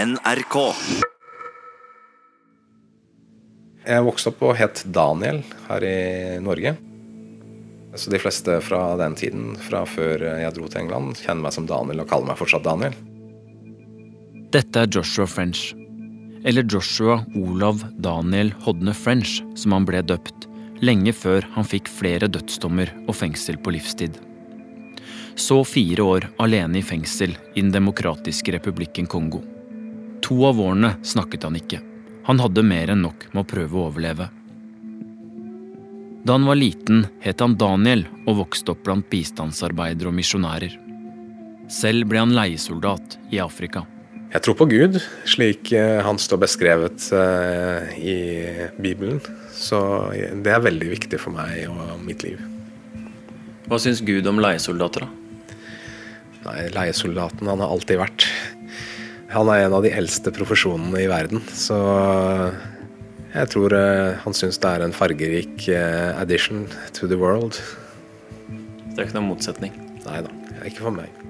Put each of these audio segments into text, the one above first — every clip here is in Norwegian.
NRK. Jeg vokste opp og het Daniel her i Norge. Så de fleste fra den tiden, fra før jeg dro til England, kjenner meg som Daniel og kaller meg fortsatt Daniel. Dette er Joshua French. Eller Joshua Olav Daniel Hodne French, som han ble døpt, lenge før han fikk flere dødsdommer og fengsel på livstid. Så fire år alene i fengsel i Den demokratiske republikken Kongo. To av årene snakket han ikke. Han hadde mer enn nok med å prøve å overleve. Da han var liten, het han Daniel og vokste opp blant bistandsarbeidere og misjonærer. Selv ble han leiesoldat i Afrika. Jeg tror på Gud, slik eh, han står beskrevet eh, i Bibelen. Så det er veldig viktig for meg og mitt liv. Hva syns Gud om leiesoldater, da? Nei, Leiesoldaten han har alltid vært. Han er en av de eldste profesjonene i verden, så jeg tror eh, han syns det er en fargerik addition to the world. Det er ikke noen motsetning? Nei da, ikke for meg.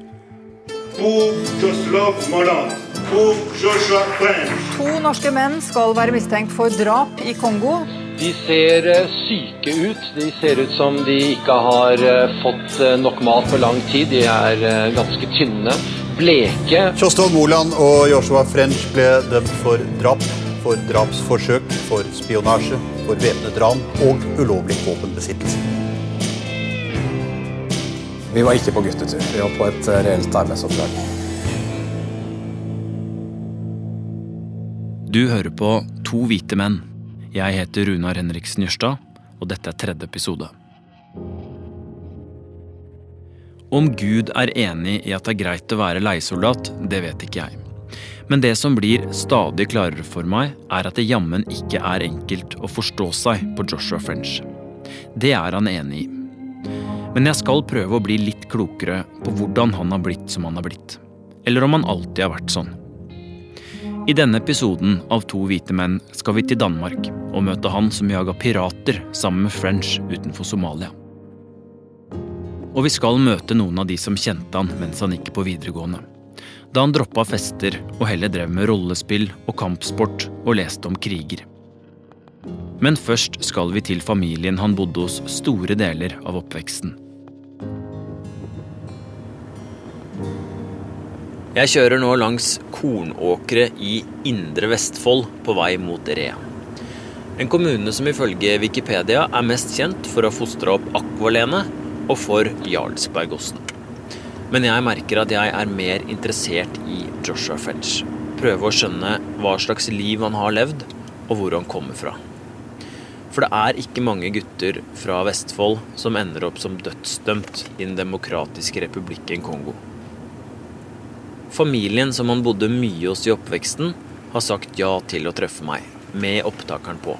To norske menn skal være mistenkt for drap i Kongo. De ser eh, syke ut. De ser ut som de ikke har eh, fått eh, nok mat på lang tid. De er ganske tynne, bleke. Kjostolv Moland og Joshua French ble dømt for drap, for drapsforsøk, for spionasje, for væpnet ran og ulovlig våpenbesittelse. Vi var ikke på guttetur, vi var på et reelt arbeidsoppdrag. Du hører på To hvite menn. Jeg heter Runar Henriksen Jørstad, og dette er tredje episode. Om Gud er enig i at det er greit å være leiesoldat, det vet ikke jeg. Men det som blir stadig klarere for meg, er at det jammen ikke er enkelt å forstå seg på Joshua French. Det er han enig i. Men jeg skal prøve å bli litt klokere på hvordan han har blitt som han har blitt. Eller om han alltid har vært sånn. I denne episoden av To hvite menn skal vi til Danmark og møte han som jaga pirater sammen med French utenfor Somalia. Og vi skal møte noen av de som kjente han mens han gikk på videregående. Da han droppa fester og heller drev med rollespill og kampsport og leste om kriger. Men først skal vi til familien han bodde hos store deler av oppveksten. Jeg kjører nå langs kornåkre i Indre Vestfold på vei mot Rea. En kommune som ifølge Wikipedia er mest kjent for å fostre opp Akvalene og for Jarlsbergosten. Men jeg merker at jeg er mer interessert i Joshua French. Prøve å skjønne hva slags liv han har levd, og hvor han kommer fra. For det er ikke mange gutter fra Vestfold som ender opp som dødsdømt i Den demokratiske republikken Kongo. Familien som han bodde mye hos i oppveksten, har sagt ja til å treffe meg, med opptakeren på.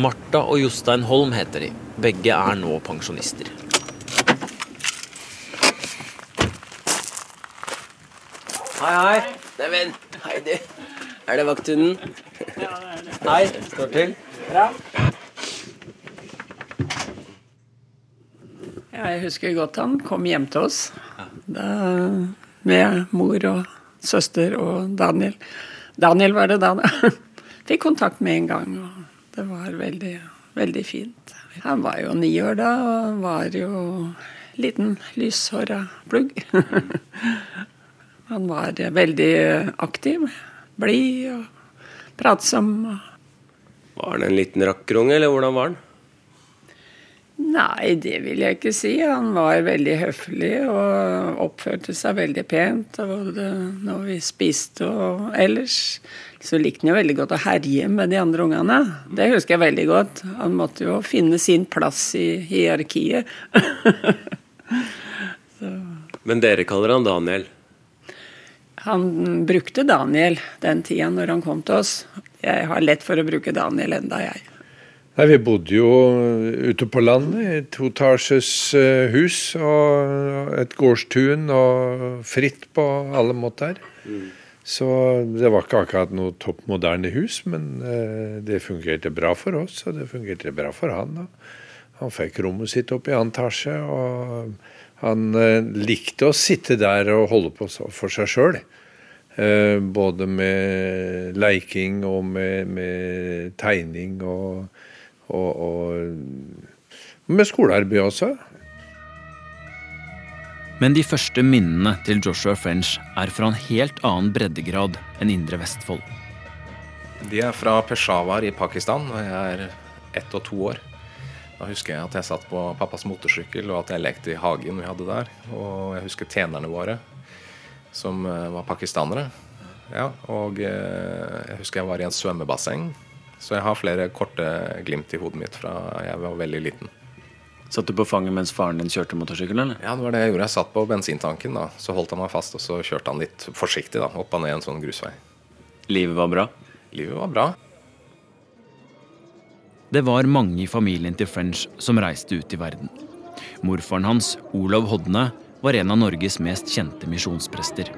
Martha og Jostein Holm heter de. Begge er nå pensjonister. Hei, hei. Neimen, hei du. Er det vakthunden? Hei, står til. Bra. Jeg husker godt han kom hjem til oss. Da, med mor og søster og Daniel. Daniel var det da. Fikk kontakt med en gang, og det var veldig, veldig fint. Han var jo ni år da, og var jo liten lyshåra plugg. Han var veldig aktiv, blid og pratsom. Var han en liten rakkerunge, eller hvordan var han? Nei, det vil jeg ikke si. Han var veldig høflig og oppførte seg veldig pent. Både når vi spiste og ellers. Så likte han jo veldig godt å herje med de andre ungene. Det husker jeg veldig godt. Han måtte jo finne sin plass i hierarkiet. Men dere kaller han Daniel? Han brukte Daniel den tida når han kom til oss. Jeg har lett for å bruke Daniel enda, jeg. Nei, Vi bodde jo ute på landet, i to toetasjes hus og et gårdstun og fritt på alle måter. Mm. Så det var ikke akkurat noe topp moderne hus, men det fungerte bra for oss, og det fungerte bra for han. Han fikk rommet sitt opp i annen etasje, og han likte å sitte der og holde på for seg sjøl. Eh, både med leiking og med, med tegning og, og, og med skolearbeid også. Men de første minnene til Joshua French er fra en helt annen breddegrad enn Indre Vestfold. De er fra Peshawar i Pakistan, og jeg er ett og to år. Da husker jeg at jeg satt på pappas motorsykkel, og at jeg lekte i hagen vi hadde der. Og jeg husker tjenerne våre, som eh, var pakistanere. Ja, og eh, jeg husker jeg var i en svømmebasseng. Så jeg har flere korte glimt i hodet mitt fra jeg var veldig liten. Satt du på fanget mens faren din kjørte motorsykkel, eller? Ja, det var det jeg gjorde. Jeg satt på bensintanken, da. Så holdt han meg fast, og så kjørte han litt forsiktig da, opp og ned en sånn grusvei. Livet var bra? Livet var bra. Det var mange i familien til French som reiste ut i verden. Morfaren hans, Olav Hodne, var en av Norges mest kjente misjonsprester.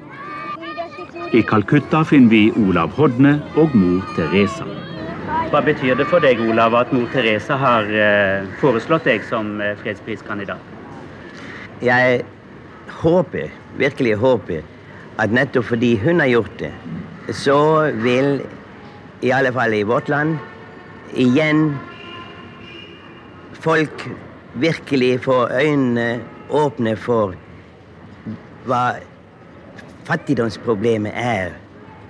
I Calcutta finner vi Olav Hodne og mor Teresa. Hva betyr det for deg, Olav, at mor Teresa har eh, foreslått deg som eh, fredspriskandidat? Jeg håper, virkelig håper, at nettopp fordi hun har gjort det, så vil, i alle fall i vårt land, igjen folk virkelig få øynene åpne for hva fattigdomsproblemet er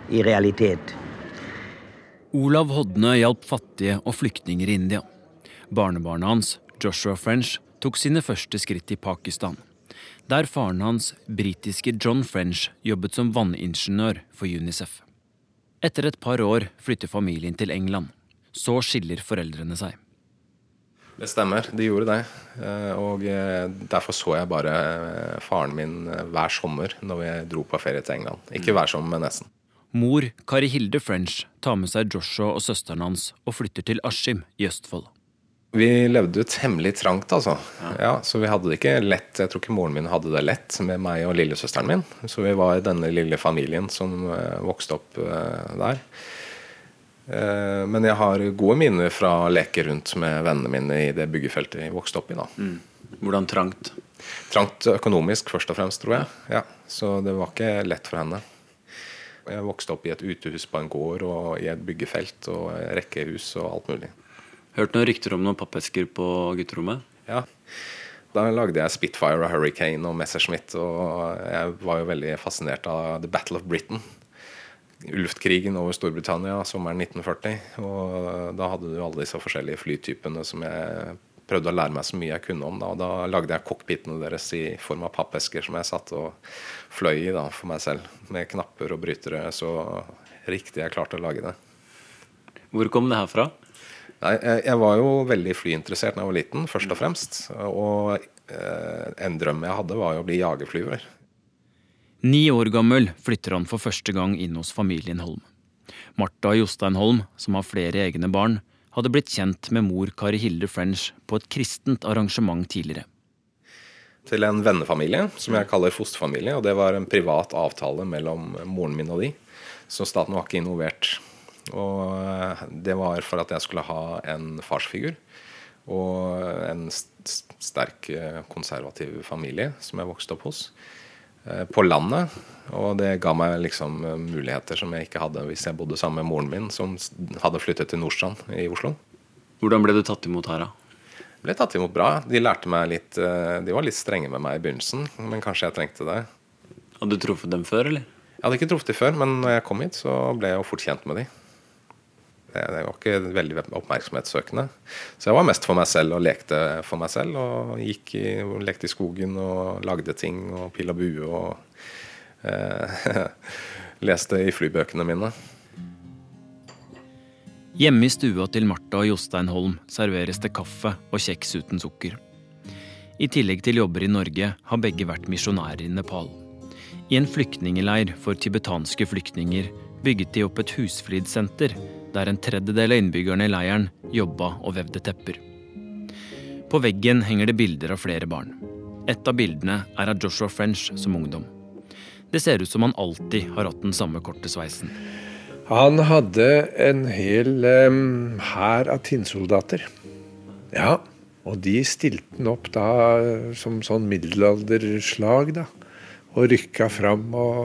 i realitet. Olav Hodne hjalp fattige og flyktninger i India. Barnebarnet hans, Joshua French, tok sine første skritt i Pakistan. Der faren hans, britiske John French, jobbet som vanningeniør for Unicef. Etter et par år flytter familien til England. Så skiller foreldrene seg. Det stemmer, de gjorde det. Eh, og eh, derfor så jeg bare eh, faren min hver sommer når vi dro på ferie til England. Ikke hver sommer, men nesten. Mor, Kari Hilde French, tar med seg Joshua og søsteren hans og flytter til Askim i Østfold. Vi levde ut hemmelig trangt, altså. Ja. ja. Så vi hadde det ikke lett. Jeg tror ikke moren min hadde det lett med meg og lillesøsteren min. Så vi var denne lille familien som uh, vokste opp uh, der. Uh, men jeg har gode minner fra å leke rundt med vennene mine i det byggefeltet vi vokste opp i. da. Mm. Hvordan trangt? Trangt økonomisk, først og fremst, tror jeg. Ja, Så det var ikke lett for henne. Jeg vokste opp i et utehus på en gård og i et byggefelt og rekkehus og alt mulig. Hørt noen rykter om noen pappesker på gutterommet? Ja. Da lagde jeg Spitfire og Hurricane og Messerschmitt, og jeg var jo veldig fascinert av The Battle of Britain. Luftkrigen over Storbritannia sommeren 1940. Og da hadde du alle disse forskjellige flytypene som jeg prøvde å lære meg så mye jeg kunne om. Da, og da lagde jeg cockpitene deres i form av pappesker som jeg satt og fløy i da, for meg selv. Med knapper og brytere. Så riktig jeg klarte å lage det. Hvor kom det her fra? Nei, jeg, jeg, var jo veldig flyinteressert da jeg var liten, først og fremst. Og eh, en drøm jeg hadde, var jo å bli jagerflyver. Ni år gammel flytter han for første gang inn hos familien Holm. Martha Jostein Holm, som har flere egne barn, hadde blitt kjent med mor Kari Hilde French på et kristent arrangement tidligere. Til en vennefamilie som jeg kaller fosterfamilie. og Det var en privat avtale mellom moren min og de, så staten var ikke involvert. Og eh, Det var for at jeg skulle ha en farsfigur og en sterk eh, konservativ familie som jeg vokste opp hos. Eh, på landet. Og det ga meg liksom eh, muligheter som jeg ikke hadde hvis jeg bodde sammen med moren min, som hadde flyttet til Nordstrand i Oslo. Hvordan ble du tatt imot her, da? Ble tatt imot bra. De lærte meg litt eh, De var litt strenge med meg i begynnelsen, men kanskje jeg trengte det. Hadde du truffet dem før, eller? Jeg hadde ikke truffet dem før, men når jeg kom hit, så ble jeg jo fort kjent med dem. Det var ikke veldig oppmerksomhetssøkende. Så jeg var mest for meg selv og lekte for meg selv. Og gikk i, og lekte i skogen og lagde ting og pilla bue og eh, leste i flybøkene mine. Hjemme i stua til Martha og Jostein Holm serveres det kaffe og kjeks uten sukker. I tillegg til jobber i Norge har begge vært misjonærer i Nepal. I en flyktningeleir for tibetanske flyktninger bygget de opp et husflidsenter der en tredjedel av innbyggerne i leiren jobba og vevde tepper. På veggen henger det bilder av flere barn. Et av bildene er av Joshua French som ungdom. Det ser ut som han alltid har hatt den samme korte sveisen. Han hadde en hel hær um, av tinnsoldater. Ja, og de stilte han opp da som sånn middelalderslag, da. og rykka fram og,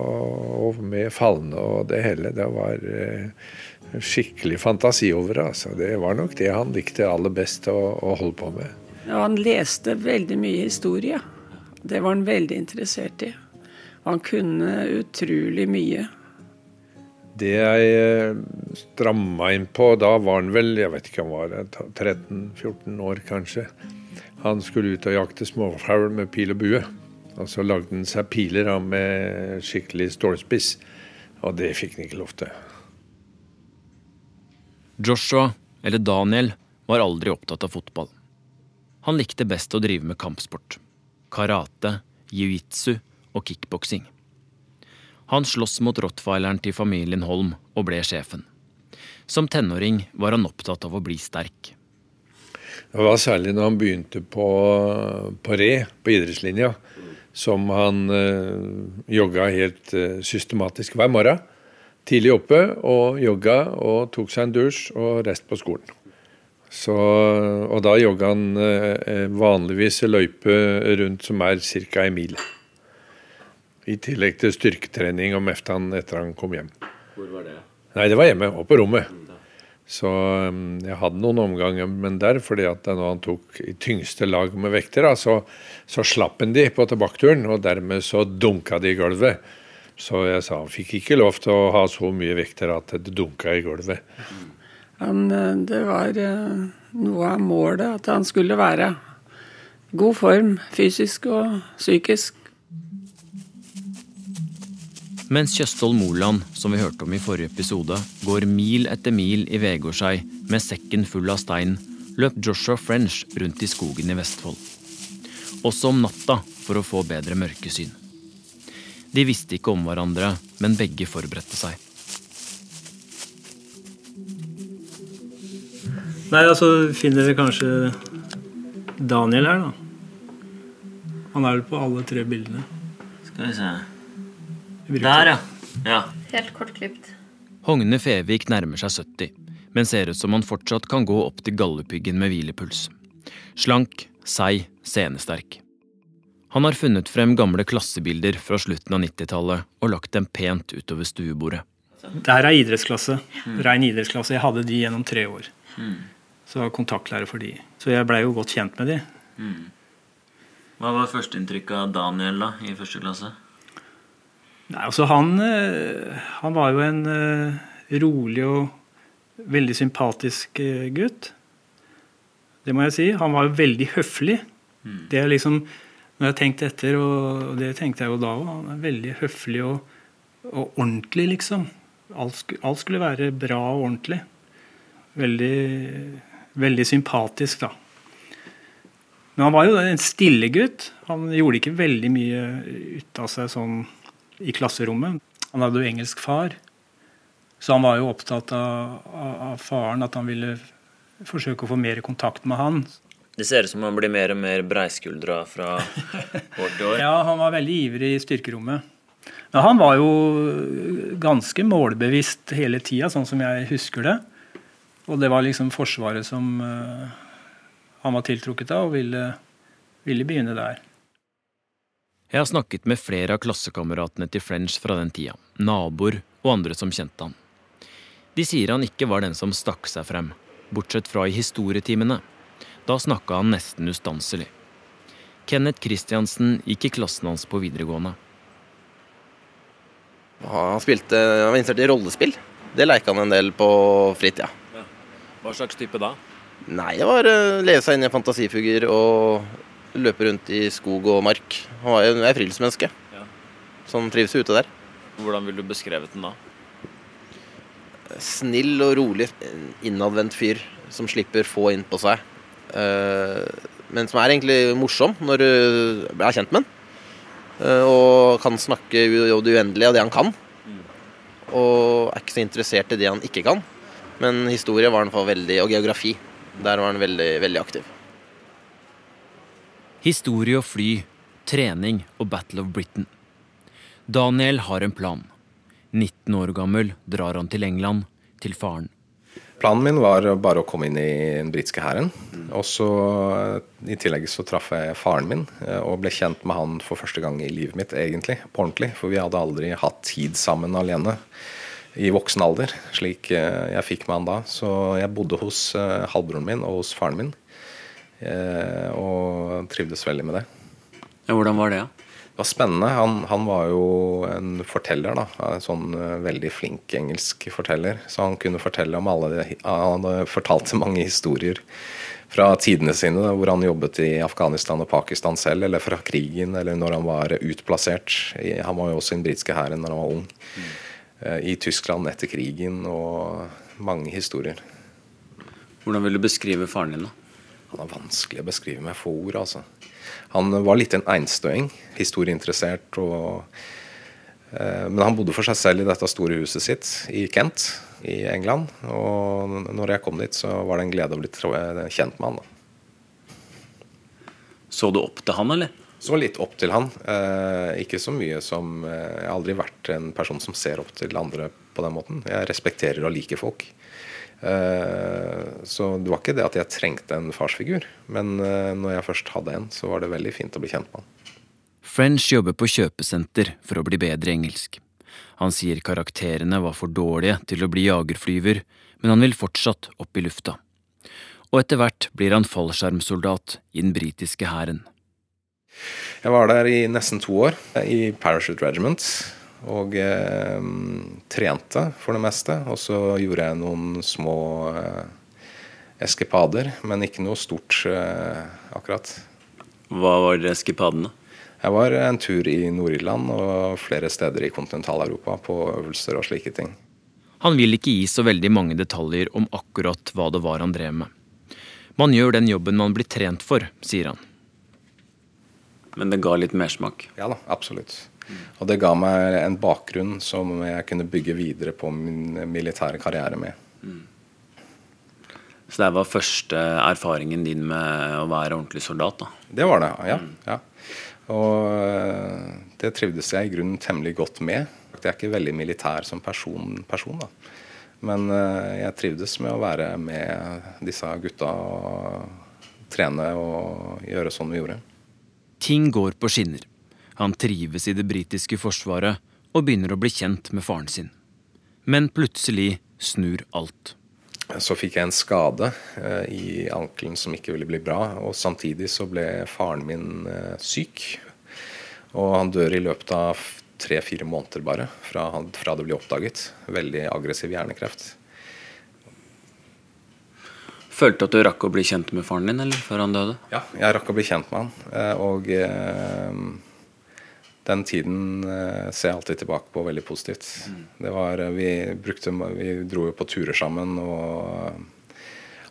og med fallene og det hele. Det var eh, skikkelig fantasi over det. Altså. Det var nok det han likte aller best å, å holde på med. Ja, han leste veldig mye historie. Det var han veldig interessert i. Han kunne utrolig mye. Det jeg eh, stramma inn på, da var han vel jeg vet ikke han var 13-14 år kanskje. Han skulle ut og jakte småfugl med pil og bue. Og så lagde han seg piler med skikkelig stålspiss. Og det fikk han ikke lov til. Joshua, eller Daniel, var aldri opptatt av fotball. Han likte best å drive med kampsport. Karate, jiu-jitsu og kickboksing. Han sloss mot rottweileren til familien Holm og ble sjefen. Som tenåring var han opptatt av å bli sterk. Det var særlig når han begynte på, på re, på idrettslinja, som han øh, jogga helt øh, systematisk hver morgen tidlig oppe og jogga og tok seg en dusj og reiste på skolen. Så, og da jogga han eh, vanligvis løype rundt som er ca. en mil. I tillegg til styrketrening om eftan etter han kom hjem. Hvor var det? Nei, det var hjemme og på rommet. Så um, jeg hadde noen omganger men der, fordi at når han tok i tyngste lag med vekter, da, så, så slapp han de på tilbaketuren, og dermed så dunka de i gulvet. Så jeg sa han fikk ikke lov til å ha så mye vekter at det dunka i gulvet. Han, eh, det var eh, noe av målet, at han skulle være god form fysisk og psykisk. Mens Kjøstholm Moland, som vi hørte om i forrige episode, går mil etter mil i Vegårshei med sekken full av stein, løp Joshua French rundt i skogen i Vestfold. Også om natta for å få bedre mørkesyn. De visste ikke om hverandre, men begge forberedte seg. Nei, altså finner vi kanskje Daniel her, da. Han er vel på alle tre bildene. Skal vi se Der, ja. ja. Helt kortklipt. Hogne Fevik nærmer seg 70, men ser ut som han fortsatt kan gå opp til gallepyggen med hvilepuls. Slank, seig, scenesterk. Han har funnet frem gamle klassebilder fra slutten av 90-tallet og lagt dem pent utover stuebordet. Der er idrettsklasse. Rein idrettsklasse. Jeg hadde de gjennom tre år. Mm. Så jeg var kontaktlærer for de. Så jeg blei jo godt kjent med de. Mm. Hva var førsteinntrykket av Daniel da, i første klasse? Nei, altså han, eh, han var jo en eh, rolig og veldig sympatisk eh, gutt. Det må jeg si. Han var jo veldig høflig. Mm. Det er liksom når jeg tenkte etter, og det tenkte jeg jo da òg, han er veldig høflig og, og ordentlig, liksom. Alt, skulle, alt skulle være bra og ordentlig. Veldig, veldig sympatisk, da. Men han var jo en stille gutt. Han gjorde ikke veldig mye ut av seg sånn i klasserommet. Han hadde jo engelsk far, så han var jo opptatt av, av, av faren, at han ville forsøke å få mer kontakt med han. Det ser ut som han blir mer og mer breiskuldra fra år til år. Ja, han var veldig ivrig i styrkerommet. Men han var jo ganske målbevisst hele tida, sånn som jeg husker det. Og det var liksom Forsvaret som uh, han var tiltrukket av, og ville, ville begynne der. Jeg har snakket med flere av klassekameratene til French fra den tida. Naboer og andre som kjente han. De sier han ikke var den som stakk seg frem, bortsett fra i historietimene. Da snakka han nesten ustanselig. Kenneth Kristiansen gikk i klassen hans på videregående. Han spilte, han var interessert i rollespill. Det leika han en del på fritida. Ja. Hva slags type da? Nei, det var å leve seg inn i en fantasifigur og løpe rundt i skog og mark. Han var jo et friluftsmenneske ja. som trives ute der. Hvordan ville du beskrevet den da? Snill og rolig, innadvendt fyr som slipper få inn på seg. Men som er egentlig morsom når du er kjent med den. Og kan snakke det uendelige av det han kan. Og er ikke så interessert i det han ikke kan. Men historie var han for veldig, og geografi. Der var han veldig, veldig aktiv. Historie og fly, trening og Battle of Britain. Daniel har en plan. 19 år gammel drar han til England, til faren. Planen min var bare å komme inn i den britiske hæren. Og så I tillegg så traff jeg faren min eh, og ble kjent med han for første gang i livet mitt, egentlig. På ordentlig. For vi hadde aldri hatt tid sammen alene i voksen alder, slik eh, jeg fikk med han da. Så jeg bodde hos eh, halvbroren min og hos faren min. Og trivdes veldig med det. Ja, hvordan var det? Ja? Var spennende. Han, han, var jo en forteller. da, En sånn uh, veldig flink engelsk forteller. Så han kunne fortelle om alle de, Han hadde fortalt mange historier fra tidene sine, da, hvor han jobbet i Afghanistan og Pakistan selv, eller fra krigen, eller når han var utplassert. Han var jo også i den britiske hæren når han var ung. Mm. Uh, I Tyskland etter krigen, og mange historier. Hvordan vil du beskrive faren din, da? Han er vanskelig å beskrive med få ord, altså. Han var litt en einstøing, historieinteressert. Og, eh, men han bodde for seg selv i dette store huset sitt i Kent i England. Og når jeg kom dit, så var det en glede å bli kjent med han. Da. Så du opp til han, eller? Så litt opp til han. Eh, ikke så mye som eh, Jeg har aldri vært en person som ser opp til andre på den måten. Jeg respekterer og liker folk. Eh, så det var ikke det at jeg trengte en farsfigur, men eh, når jeg først hadde en, så var det veldig fint å bli kjent med han. French jobber på kjøpesenter for å bli bedre engelsk. Han sier karakterene var for dårlige til å bli jagerflyver, men han vil fortsatt opp i lufta. Og etter hvert blir han fallskjermsoldat i den britiske hæren. Jeg var der i nesten to år, i Parachute Regiment. Og eh, trente for det meste. Og så gjorde jeg noen små eh, eskipader, men ikke noe stort eh, akkurat. Hva var eskipadene? Jeg var en tur i Nord-Irland og flere steder i kontinental-Europa på øvelser og slike ting. Han vil ikke gi så veldig mange detaljer om akkurat hva det var han drev med. Man gjør den jobben man blir trent for, sier han. Men det ga litt mersmak? Ja da, absolutt. Og det ga meg en bakgrunn som jeg kunne bygge videre på min militære karriere med. Mm. Så det var første erfaringen din med å være ordentlig soldat? da? Det var det, ja. Mm. ja. Og eh, det trivdes jeg i grunnen temmelig godt med. Jeg er ikke veldig militær som person, person da. Men eh, jeg trivdes med å være med disse gutta og trene og gjøre sånn vi gjorde. Ting går på skinner. Han trives i det britiske forsvaret og begynner å bli kjent med faren sin. Men plutselig snur alt. Så fikk jeg en skade eh, i ankelen som ikke ville bli bra. Og samtidig så ble faren min eh, syk. Og han dør i løpet av tre-fire måneder bare fra, fra det ble oppdaget. Veldig aggressiv hjernekreft. Følte du at du rakk å bli kjent med faren din eller før han døde? Ja, jeg rakk å bli kjent med han. Eh, og eh, den tiden eh, ser jeg alltid tilbake på veldig positivt. Mm. Det var, eh, vi, brukte, vi dro jo på turer sammen, og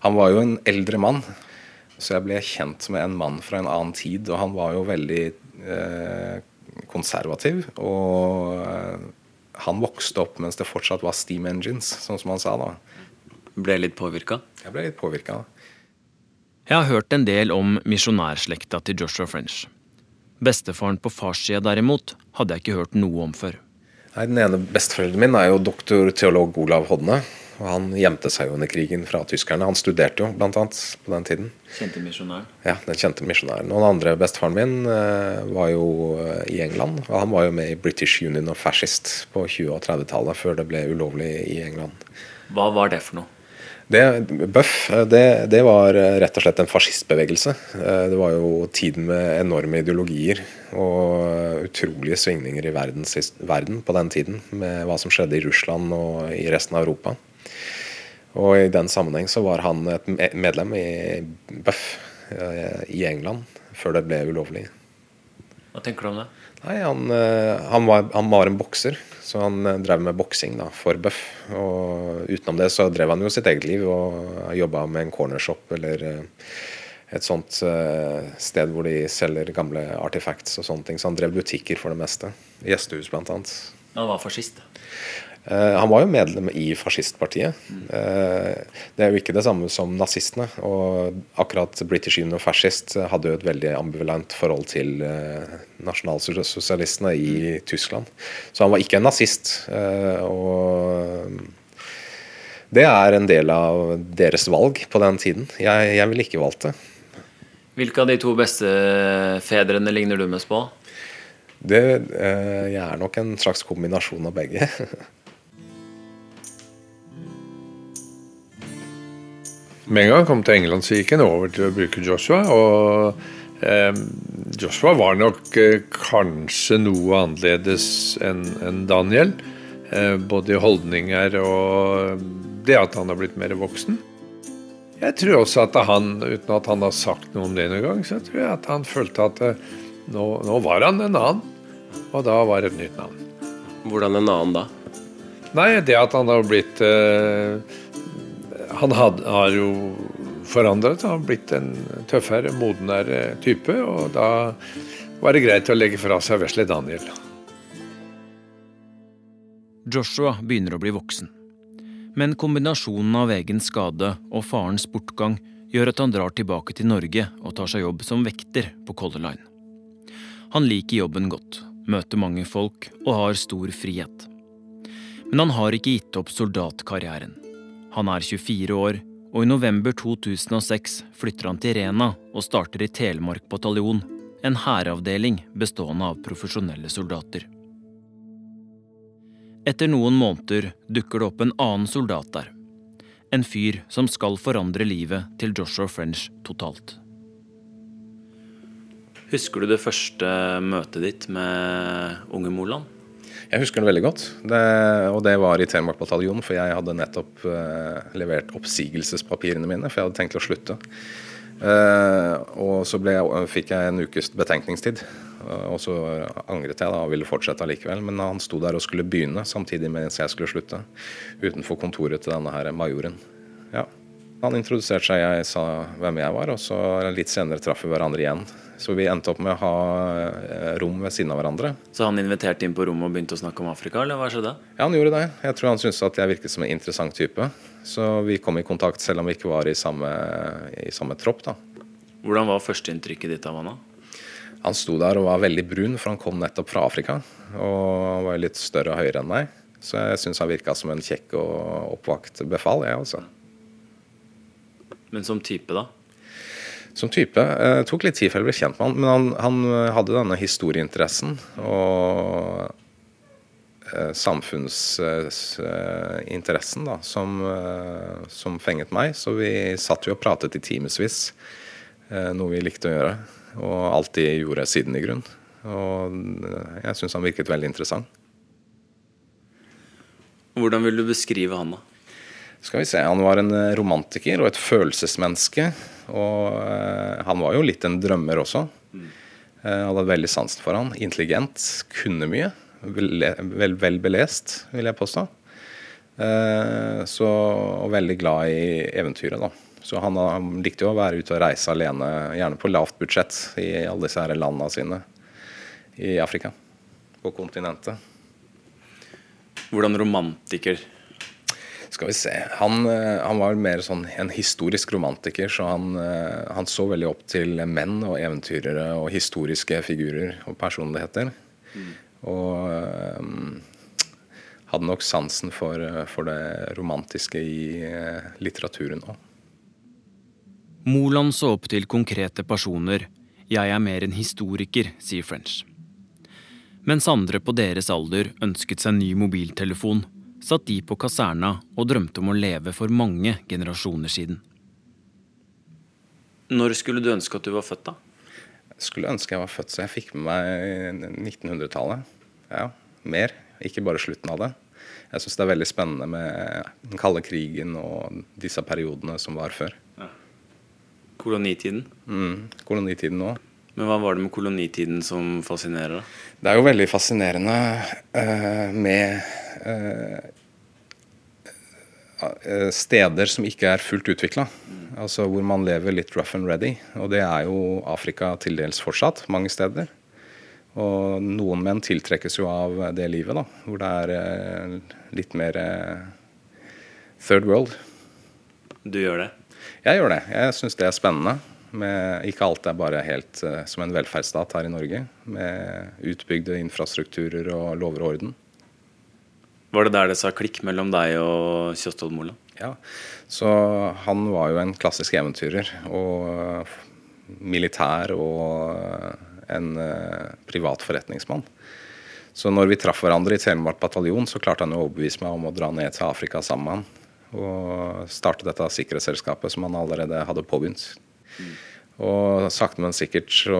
han var jo en eldre mann. Så jeg ble kjent med en mann fra en annen tid, og han var jo veldig eh, konservativ. Og han vokste opp mens det fortsatt var steam engines, sånn som han sa da. Ble litt påvirka? Jeg ble litt påvirka. Jeg har hørt en del om misjonærslekta til Joshua French. Bestefaren på farssida derimot hadde jeg ikke hørt noe om før. Nei, Den ene besteforelderen min er jo doktor teolog Olav Hodne. og Han gjemte seg jo under krigen fra tyskerne. Han studerte jo bl.a. på den tiden. Kjente misjonær? Ja, den kjente misjonæren. Og den andre bestefaren min eh, var jo eh, i England. Og han var jo med i British Union of Fascist på 20- og 30-tallet, før det ble ulovlig i England. Hva var det for noe? Det, Bøff det, det, var rett og slett en fascistbevegelse. Eh, det var jo tiden med enorme ideologier og utrolige svingninger i verdens, verden på den tiden. Med hva som skjedde i Russland og i resten av Europa. Og i den sammenheng så var han et medlem i Buff eh, i England før det ble ulovlig. Hva tenker du om det? Nei, han, eh, han, var, han var en bokser. Så han eh, drev med boksing da, for Buff. Og utenom det så drev han jo sitt eget liv og jobba med en cornershop eller eh, et sånt sted hvor de selger gamle artifacts og sånne ting. Så han drev butikker for det meste. Gjestehus, blant annet. Han var fascist? Eh, han var jo medlem i fascistpartiet. Eh, det er jo ikke det samme som nazistene. Og akkurat British Union Fascist hadde jo et veldig ambivalent forhold til eh, nasjonalsosialistene i Tyskland. Så han var ikke en nazist. Og Det er en del av deres valg på den tiden. Jeg, jeg ville ikke valgt det. Hvilke av de to beste fedrene ligner du mest på? Det, jeg er nok en slags kombinasjon av begge. Med en gang han kom til England, så gikk han over til å bruke Joshua. Og eh, Joshua var nok eh, kanskje noe annerledes enn en Daniel. Eh, både i holdninger og det at han har blitt mer voksen. Jeg tror også at han, uten at han har sagt noe om det noen gang, så tror jeg at han følte at eh, nå, nå var han en annen. Og da var det et nytt navn. Hvordan en annen da? Nei, det at han har blitt eh, Han had, har jo forandret. Han har blitt en tøffere, modenere type. Og da var det greit å legge fra seg vesle Daniel. Joshua begynner å bli voksen. Men kombinasjonen av egen skade og farens bortgang gjør at han drar tilbake til Norge og tar seg jobb som vekter på Color Line. Han liker jobben godt, møter mange folk og har stor frihet. Men han har ikke gitt opp soldatkarrieren. Han er 24 år, og i november 2006 flytter han til Rena og starter i Telemark bataljon, en hæravdeling bestående av profesjonelle soldater. Etter noen måneder dukker det opp en annen soldat der. En fyr som skal forandre livet til Joshua French totalt. Husker du det første møtet ditt med unge Moland? Jeg husker det veldig godt, det, og det var i Telemark bataljon, for jeg hadde nettopp uh, levert oppsigelsespapirene mine, for jeg hadde tenkt å slutte. Uh, og så ble, fikk jeg en ukes betenkningstid, uh, og så angret jeg da og ville fortsette allikevel. Men han sto der og skulle begynne samtidig mens jeg skulle slutte, utenfor kontoret til denne her majoren. Ja. Han introduserte seg, jeg sa hvem jeg var, og så litt senere traff vi hverandre igjen. Så vi endte opp med å ha eh, rom ved siden av hverandre. Så han inviterte inn på rommet og begynte å snakke om Afrika, eller hva skjedde? Ja, han gjorde det. Jeg tror han syntes at jeg virket som en interessant type. Så vi kom i kontakt selv om vi ikke var i samme, i samme tropp, da. Hvordan var førsteinntrykket ditt av han da? Han sto der og var veldig brun, for han kom nettopp fra Afrika. Og var litt større og høyere enn meg. Så jeg syns han virka som en kjekk og oppvakt befal, jeg også. Men som type, da? Som type. Det tok litt tid før jeg ble kjent med han, men han, han hadde denne historieinteressen og eh, samfunnsinteressen da, som, eh, som, fenget meg. Så vi satt jo og pratet i timevis, eh, noe vi likte å gjøre. Og alltid gjorde siden i grunn. Og jeg syns han virket veldig interessant. Hvordan vil du beskrive han, da? Skal vi se, Han var en romantiker og et følelsesmenneske. Og uh, han var jo litt en drømmer også. Uh, hadde veldig sansen for han. Intelligent, kunne mye. Vel, vel, vel belest, vil jeg påstå. Så, og veldig glad i eventyret, da. Så han, han, likte jo å være ute og reise alene, gjerne på lavt budsjett i alle disse her landene sine i Afrika. På kontinentet. Hvordan romantiker? Skal vi se. Han, han, var mer sånn en historisk romantiker, så han, han, så veldig opp til menn og eventyrere og historiske figurer og personligheter. Mm. Og um, hadde nok sansen for, for det romantiske i litteraturen òg. Moland så opp til konkrete personer. Jeg er mer en historiker, sier French. Mens andre på deres alder ønsket seg ny mobiltelefon, satt de på kaserna og drømte om å leve for mange generasjoner siden. Når skulle du ønske at du var født, da? Jeg skulle ønske jeg var født så jeg fikk med meg 1900-tallet. Ja, mer. Ikke bare slutten av det. Jeg syns det er veldig spennende med den kalde krigen og disse periodene som var før. Ja. Kolonitiden? Mm, kolonitiden òg. Men hva var det med kolonitiden som fascinerer? da? Det er jo veldig fascinerende uh, med steder som ikke er fullt utvikla. Altså hvor man lever litt rough and ready. Og det er jo Afrika til dels fortsatt, mange steder. Og noen menn tiltrekkes jo av det livet, da. Hvor det er uh, litt mer third world. Du gjør det? Jeg gjør det. Jeg syns det er spennende. Med, ikke alt er bare helt som en velferdsstat her i Norge, med utbygde infrastrukturer og lover og orden. Var det der det sa klikk mellom deg og Kjostolv Moland? Ja, så han var jo en klassisk eventyrer. Og militær og en privat forretningsmann. Så når vi traff hverandre i Telemark bataljon, så klarte han å overbevise meg om å dra ned til Afrika sammen med han. Og starte dette sikkerhetsselskapet som han allerede hadde påbegynt. Mm. Og sakte, men sikkert så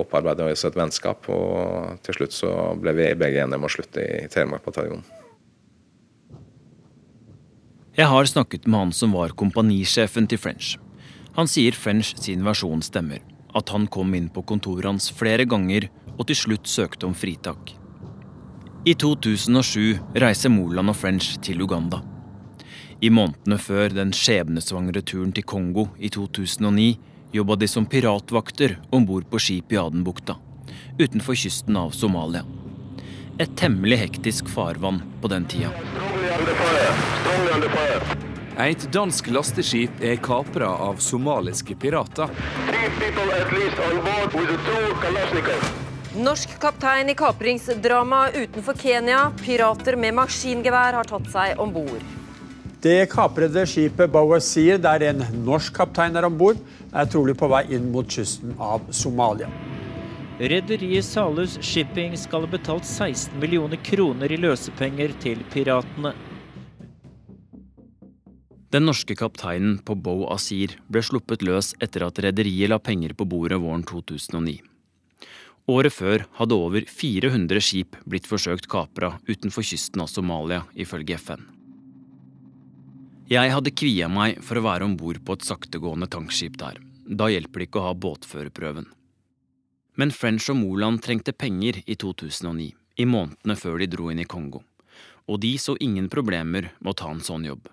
opparbeidet vi oss et vennskap, og til slutt så ble vi begge enige om å slutte i Telemark bataljon. Jeg har snakket med han som var kompanisjefen til French. Han sier French sin versjon stemmer. At han kom inn på kontoret hans flere ganger og til slutt søkte om fritak. I 2007 reiser Moland og French til Uganda. I månedene før den skjebnesvangre turen til Kongo i 2009 jobba de som piratvakter om bord på skip i Adenbukta, utenfor kysten av Somalia. Et temmelig hektisk farvann på den tida. Et dansk lasteskip er kapra av somaliske pirater. Norsk kaptein i kapringsdrama utenfor Kenya. Pirater med maskingevær har tatt seg om bord. Det kaprede skipet Bawazir, der en norsk kaptein er om bord, er trolig på vei inn mot kysten av Somalia. Rederiet Salus Shipping skal ha betalt 16 millioner kroner i løsepenger til piratene. Den norske kapteinen på Bo Asir ble sluppet løs etter at rederiet la penger på bordet våren 2009. Året før hadde over 400 skip blitt forsøkt kapra utenfor kysten av Somalia, ifølge FN. Jeg hadde kvia meg for å være om bord på et saktegående tankskip der. Da hjelper det ikke å ha båtførerprøven. Men French og Moland trengte penger i 2009, i månedene før de dro inn i Kongo. Og de så ingen problemer med å ta en sånn jobb.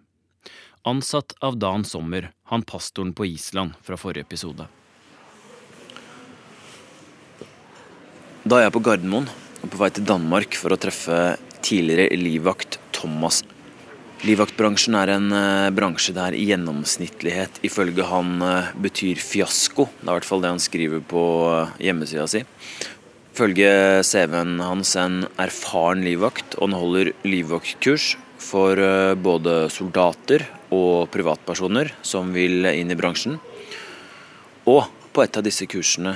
Ansatt av Dan Sommer, han pastoren på Island fra forrige episode. Da er jeg på Gardermoen og på vei til Danmark for å treffe tidligere livvakt Thomas Livvaktbransjen er en uh, bransje der gjennomsnittlighet ifølge han uh, betyr fiasko. Det er i hvert fall det han skriver på uh, hjemmesida si. Ifølge CV-en hans en erfaren livvakt, og han holder livvaktkurs for både soldater og privatpersoner som vil inn i bransjen. Og på et av disse kursene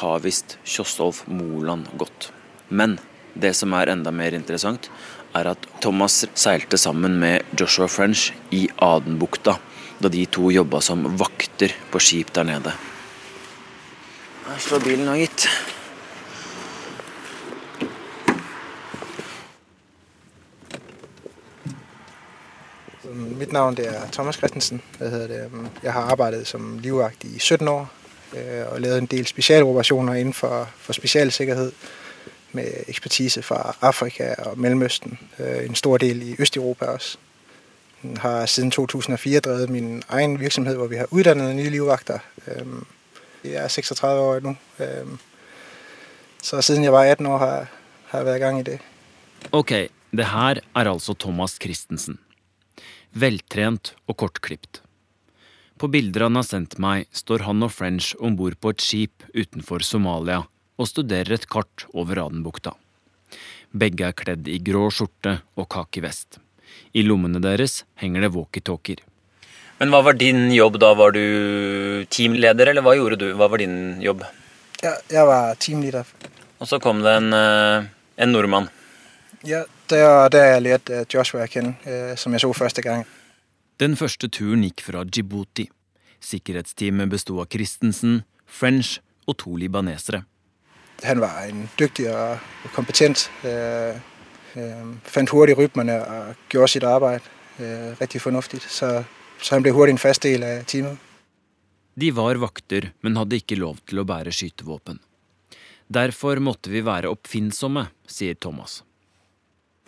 har visst Kjostolf Moland gått. Men det som er enda mer interessant, er at Thomas seilte sammen med Joshua French i Adenbukta da de to jobba som vakter på skip der nede. Her slår bilen nå, gitt. Mitt navn er Thomas Christensen. Jeg har arbeidet som livvakt i 17 år øh, og lavet en del spesialoperasjoner innenfor for spesialsikkerhet med ekspertise fra Afrika og Mellomøsten. Øh, en stor del i Øst-Europa også. Jeg har siden 2004 drevet min egen virksomhet hvor vi har utdannet nye livvakter. Jeg er 36 år nå. Så siden jeg var 18 år har jeg vært i gang i det. Ok, det her er altså Thomas Christensen. Veltrent og kortklipt. På bilder han har sendt meg, står han og French om bord på et skip utenfor Somalia og studerer et kart over Adenbukta. Begge er kledd i grå skjorte og kaki vest. I lommene deres henger det walkietalkier. Men hva var din jobb da? Var du teamleder, eller hva gjorde du? Hva var din jobb? Ja, jeg var teamleder. Og så kom det en, eh, en nordmann. Ja, det der jeg lærte Joshua Kinn, eh, som jeg så første gang. Den første turen gikk fra Djibouti. Sikkerhetsteamet besto av Christensen, French og to libanesere han var en dyktig og kompetent. Øh, øh, fant hurtig rytmene og gjorde sitt arbeid riktig fornuftig. Så, så, han ble hurtig en fast del av teamet. De var vakter, men hadde ikke lov til å bære skytevåpen. Derfor måtte vi være oppfinnsomme, sier Thomas.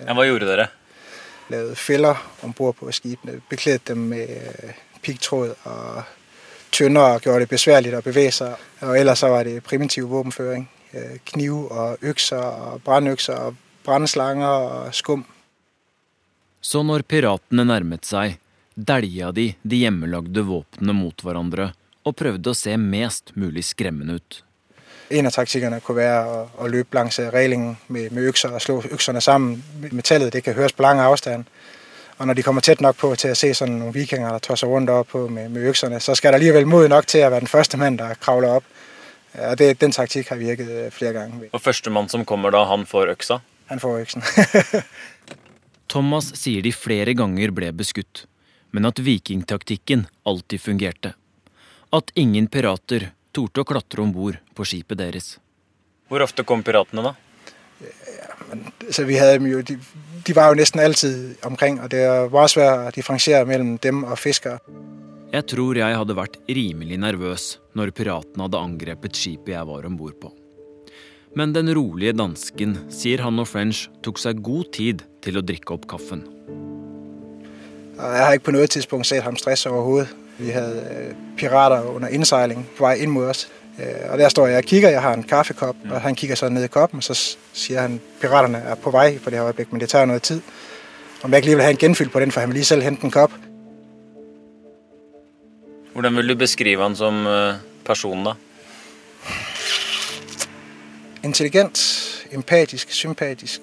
Ja, hva gjorde dere? Lagde feller om bord på skipene. Bekledte dem med piggtråd og tynner og gjorde det besværlig å bevege seg. Og ellers så var det primitiv våpenføring. Øh, kniv og økser og brannøkser og brannslanger og skum. Så når piratene nærmet seg, dælja de de hjemmelagde våpnene mot hverandre og prøvde å se mest mulig skremmende ut. En av taktikkerne kunne være å, at løpe langs reglingen med, med økser og slå økserne sammen. Metallet det kan høres på lang avstand. Og når de kommer tæt nok på til at se sådan nogle vikinger, der tosser rundt op på med, med økserne, så skal der alligevel mod nok til at være den første mand, der kravler op. Og det, den taktik har virket øh, flere gange. Og førstemann som kommer da, han får øksa? Han får øksen. Thomas sier de flere ganger ble beskutt, men at vikingtaktikken alltid fungerte. At ingen pirater torde å klatre om bord på skipet deres. Hvor ofte kom piratene, da? Så vi havde jo, de, de var jo nesten alltid omkring, og det var svært å differensiere mellom dem og fiskere. Jeg tror jeg hadde vært rimelig nervøs når piratene hadde angrepet skipet jeg var om bord på. Men den rolige dansken sier han og French tok seg god tid til å drikke opp kaffen. Jeg har ikke på noe tidspunkt sett ham stresse overhodet. Vi hadde øh, pirater under innseiling på vei inn mot oss. Øh, og der står jeg og kikker, jeg har en kaffekopp, og han kikker så ned i koppen, og så sier han piraterne er på vei på det her øyeblikk, men det tar noe tid. Om jeg ikke lige vil ha en genfyll på den, for han vil lige selv hente en kopp. Hvordan vil du beskrive han som øh, person, da? Intelligent, empatisk, sympatisk.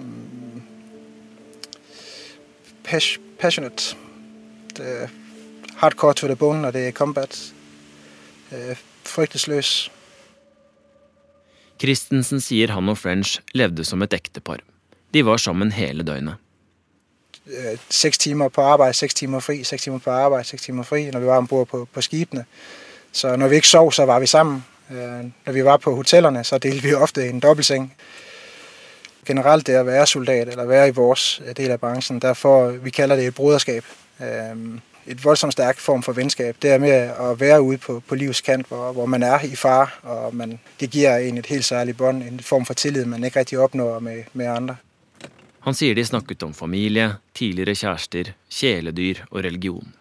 mm, pas- Passionate. Det hardcore to the bone når det er combat. Øh, Fryktesløs. Christensen sier han og French levde som et ektepar. De var sammen hele døgnet. øh, seks timer på arbeid, seks timer fri, seks timer på arbeid, seks timer fri, når vi var ombord på, på skipene. Så når vi ikke sov, så var vi sammen. Øh, når vi var på hotellene, så delte vi ofte en dobbeltseng. Generelt det å være soldat, eller være i vores øh, del av bransjen. derfor vi kaller det et broderskab. Et voldsomt stærk form for venskab. Det er med at være ude på, på livets kant, hvor, hvor man er i far, og man, det gir en et helt særlig bånd, en form for tillid, man ikke rigtig opnår med, med andre. Han sier de snakket om familie, tidligere kjærester, kjæledyr og religion.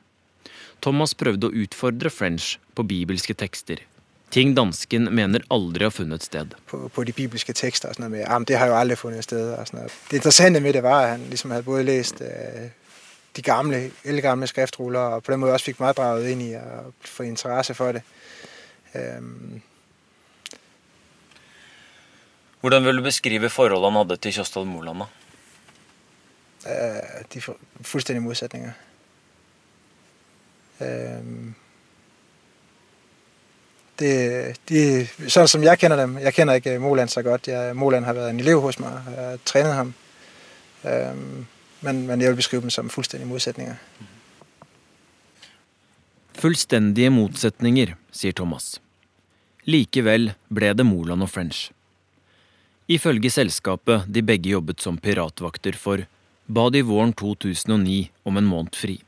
Thomas prøvde å utfordre French på bibelske tekster. Ting dansken mener aldri har funnet sted. på, på de bibelske tekster og sådan noget med, ah, men det har jo aldri funnet sted. Det interessante med det var, at han ligesom havde både læst øh, de gamle, elgamle skriftruller, og på den måde også fik mig draget ind i at få interesse for det. Øhm, Hvordan vil du beskrive forholdet han hadde til Kjostad Moland? da? øh, de fu- fuldstændig modsætninger. Øhm, det, de, sådan som jeg kender dem, jeg kender ikke Moland så godt. Jeg, Moland har været en elev hos mig, jeg har trænet ham. Øhm, men, men jeg vil beskrive dem som fullstendige motsetninger. Fullstendige motsetninger, sier Thomas. Likevel ble det Moland og French. Ifølge selskapet de begge jobbet som piratvakter for, ba de våren 2009 om en måned fri.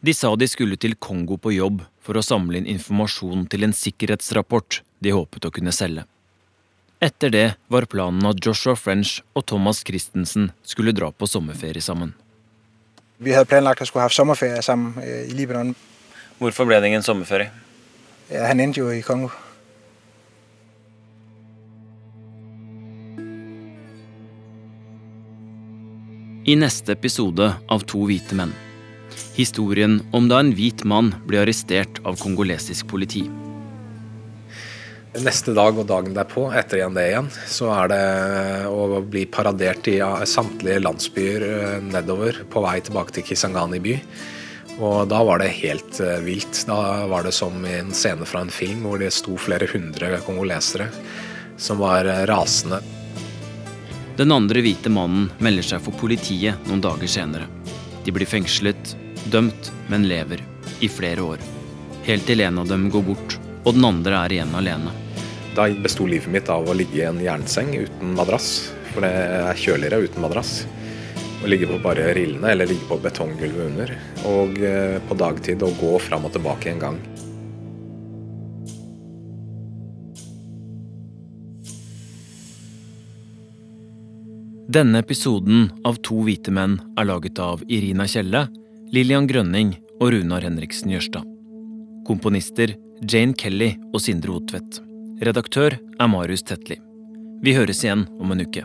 De sa de skulle til Kongo på jobb for å samle inn informasjon til en sikkerhetsrapport de håpet å kunne selge. Etter det var planen at Joshua French og Thomas Christensen skulle dra på sommerferie sammen. Vi hadde planlagt å skulle ha sommerferie sammen øh, i Libanon. Hvorfor ble det ingen sommerferie? Ja, han endte jo i Kongo. I neste episode av To hvite menn. Historien om da en hvit mann ble arrestert av kongolesisk politi. Neste dag og dagen derpå, etter igjen det igjen, så er det å bli paradert i samtlige landsbyer eh, nedover på vei tilbake til Kisangani by. Og da var det helt eh, vilt. Da var det som i en scene fra en film hvor det sto flere hundre kongolesere som var eh, rasende. Den andre hvite mannen melder seg for politiet noen dager senere. De blir fengslet, dømt, men lever. I flere år. Helt til en av dem går bort, og den andre er igjen alene. Da besto livet mitt av å ligge i en jernseng uten madrass. For det er kjøligere uten madrass. Å ligge på bare rillene eller ligge på betonggulvet under. Og eh, på dagtid å gå fram og tilbake en gang. Denne episoden av To hvite menn er laget av Irina Kjelle, Lillian Grønning og Runar Henriksen Jørstad. Komponister Jane Kelly og Sindre Otvedt. Redaktør er Marius Tetli. Vi høres igjen om en uke.